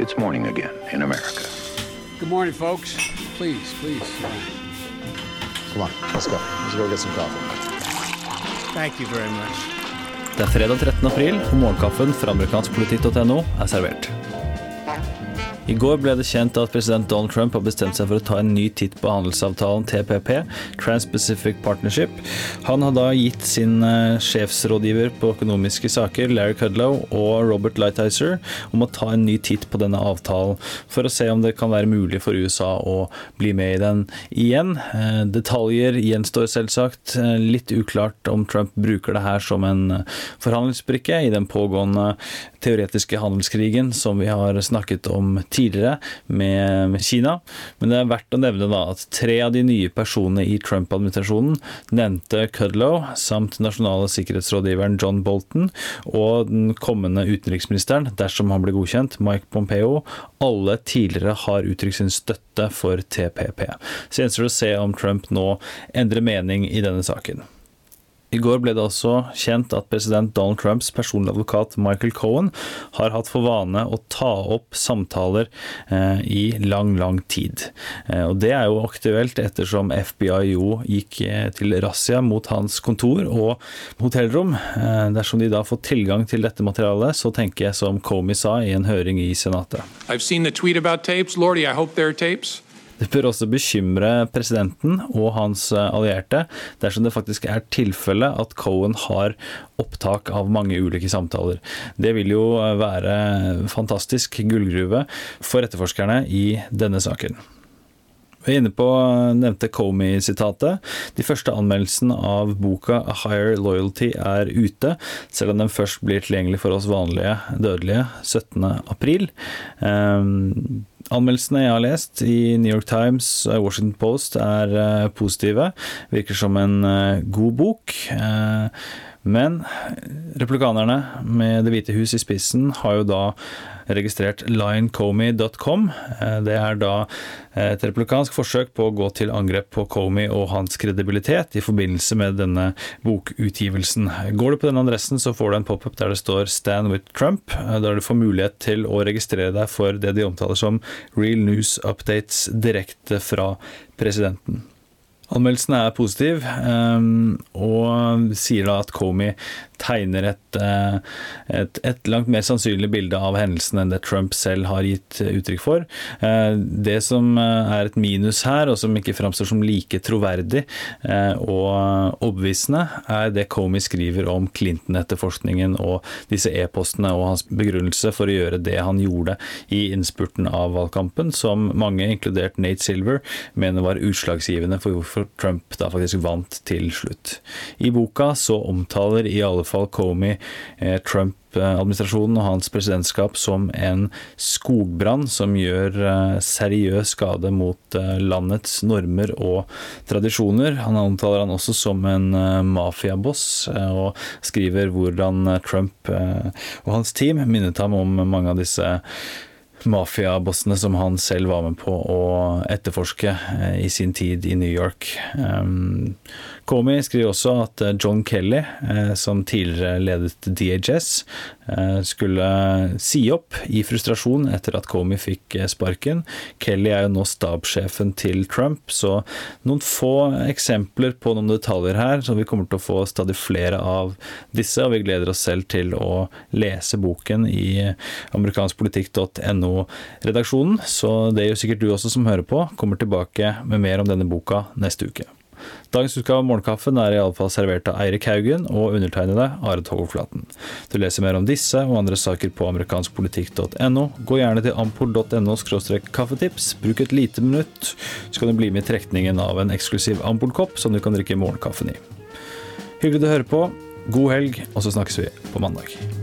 It's morning again in America. Good morning, folks. Please, please. Come on, let's go. Let's go get some coffee. Thank you very much. Det er fredag 13. april, og morgenkaffen fra amerikanskpolitikk.no er servert. I går ble det kjent at president Donald Trump har bestemt seg for å ta en ny titt på handelsavtalen TPP, Trans-Pacific Partnership. Han har da gitt sin eh, sjefsrådgiver på økonomiske saker, Larry Kudlow, og Robert Lighthizer om å ta en ny titt på denne avtalen, for å se om det kan være mulig for USA å bli med i den igjen. Eh, detaljer gjenstår selvsagt. Eh, litt uklart om Trump bruker det her som en forhandlingsbrikke i den pågående teoretiske handelskrigen som vi har snakket om tidligere med, Kina. Men det er verdt å nevne da at tre av de nye personene i Trump-administrasjonen nevnte Kudlow samt nasjonale sikkerhetsrådgiveren John Bolton og den kommende utenriksministeren, dersom han blir godkjent, Mike Pompeo, alle tidligere har uttrykt sin støtte for TPP. Så gjenstår det å se om Trump nå endrer mening i denne saken. I går ble det også kjent at president Donald Trumps personlige advokat Michael Cohen har hatt for vane å ta opp samtaler eh, i lang, lang tid. Eh, og Det er jo aktuelt ettersom FBI jo gikk eh, til razzia mot hans kontor og hotellrom. Eh, dersom de da får tilgang til dette materialet, så tenker jeg som Comey sa i en høring i Senatet. I've seen the tweet about tapes. Lordy, I hope there are tapes. Det bør også bekymre presidenten og hans eh, allierte dersom det faktisk er tilfellet at Cohen har opptak av mange ulike samtaler. Det vil jo eh, være fantastisk gullgruve for etterforskerne i denne saken. Vi er inne på eh, nevnte Comey-sitatet. De første anmeldelsene av boka A Higher Loyalty er ute, selv om den først blir tilgjengelig for oss vanlige dødelige 17. Anmeldelsene jeg har lest i New York Times og Washington Post er uh, positive. Virker som en uh, god bok. Uh, men replikanerne med Det hvite hus i spissen har jo da registrert lioncomey.com. Det er da et replikansk forsøk på å gå til angrep på Comey og hans kredibilitet i forbindelse med denne bokutgivelsen. Går du på denne adressen, så får du en pop-up der det står 'Stand with Trump', der du får mulighet til å registrere deg for det de omtaler som real news updates direkte fra presidenten. Anmeldelsen er positiv, og sier da at Comey tegner et, eh, et, et, langt mer sannsynlig bilde av hendelsen enn det Trump selv har gitt uttrykk for. Eh, det som eh, er et minus her, og som ikke framstår som like troverdig og overbevisende, er det Comey skriver om Clinton-etterforskningen og disse e-postene og hans begrunnelse for å gjøre det han gjorde i innspurten av valgkampen, som mange, inkludert Nate Silver, mener var utslagsgivende for hvorfor Trump da faktisk vant til slutt. I boka så omtaler i alle fall Comey eh, Trump-administrasjonen og hans presidentskap som en skogbrann som gjør eh, seriøs skade mot eh, landets normer og tradisjoner. Han omtaler han også som en mafiaboss, og skriver hvordan Trump og hans team minnet ham om mange av disse mafiabossene som han selv var med på å etterforske i sin tid i New York. Comey skriver også at eh, John Kelly, eh, som tidligere ledet DHS, eh, skulle si opp i frustrasjon etter at Comey fikk sparken. Kelly er jo nå stabssjefen til Trump, så noen få eksempler på noen detaljer her, så vi kommer til å få stadig flere av disse, og vi gleder oss selv til å lese boken i amerikanskpolitikk.no-redaksjonen. Så det gjør sikkert du også som hører på. Kommer tilbake med mer om denne boka neste uke. Dagens utgave av Morgenkaffen er iallfall servert av Eirik Haugen og undertegnede Are Togoflaten. Du leser mer om disse og andre saker på amerikanskpolitikk.no. Gå gjerne til ampol.no kaffetips. Bruk et lite minutt, så kan du bli med i trekningen av en eksklusiv Ampol-kopp som du kan drikke morgenkaffen i. Hyggelig å høre på. God helg, og så snakkes vi på mandag.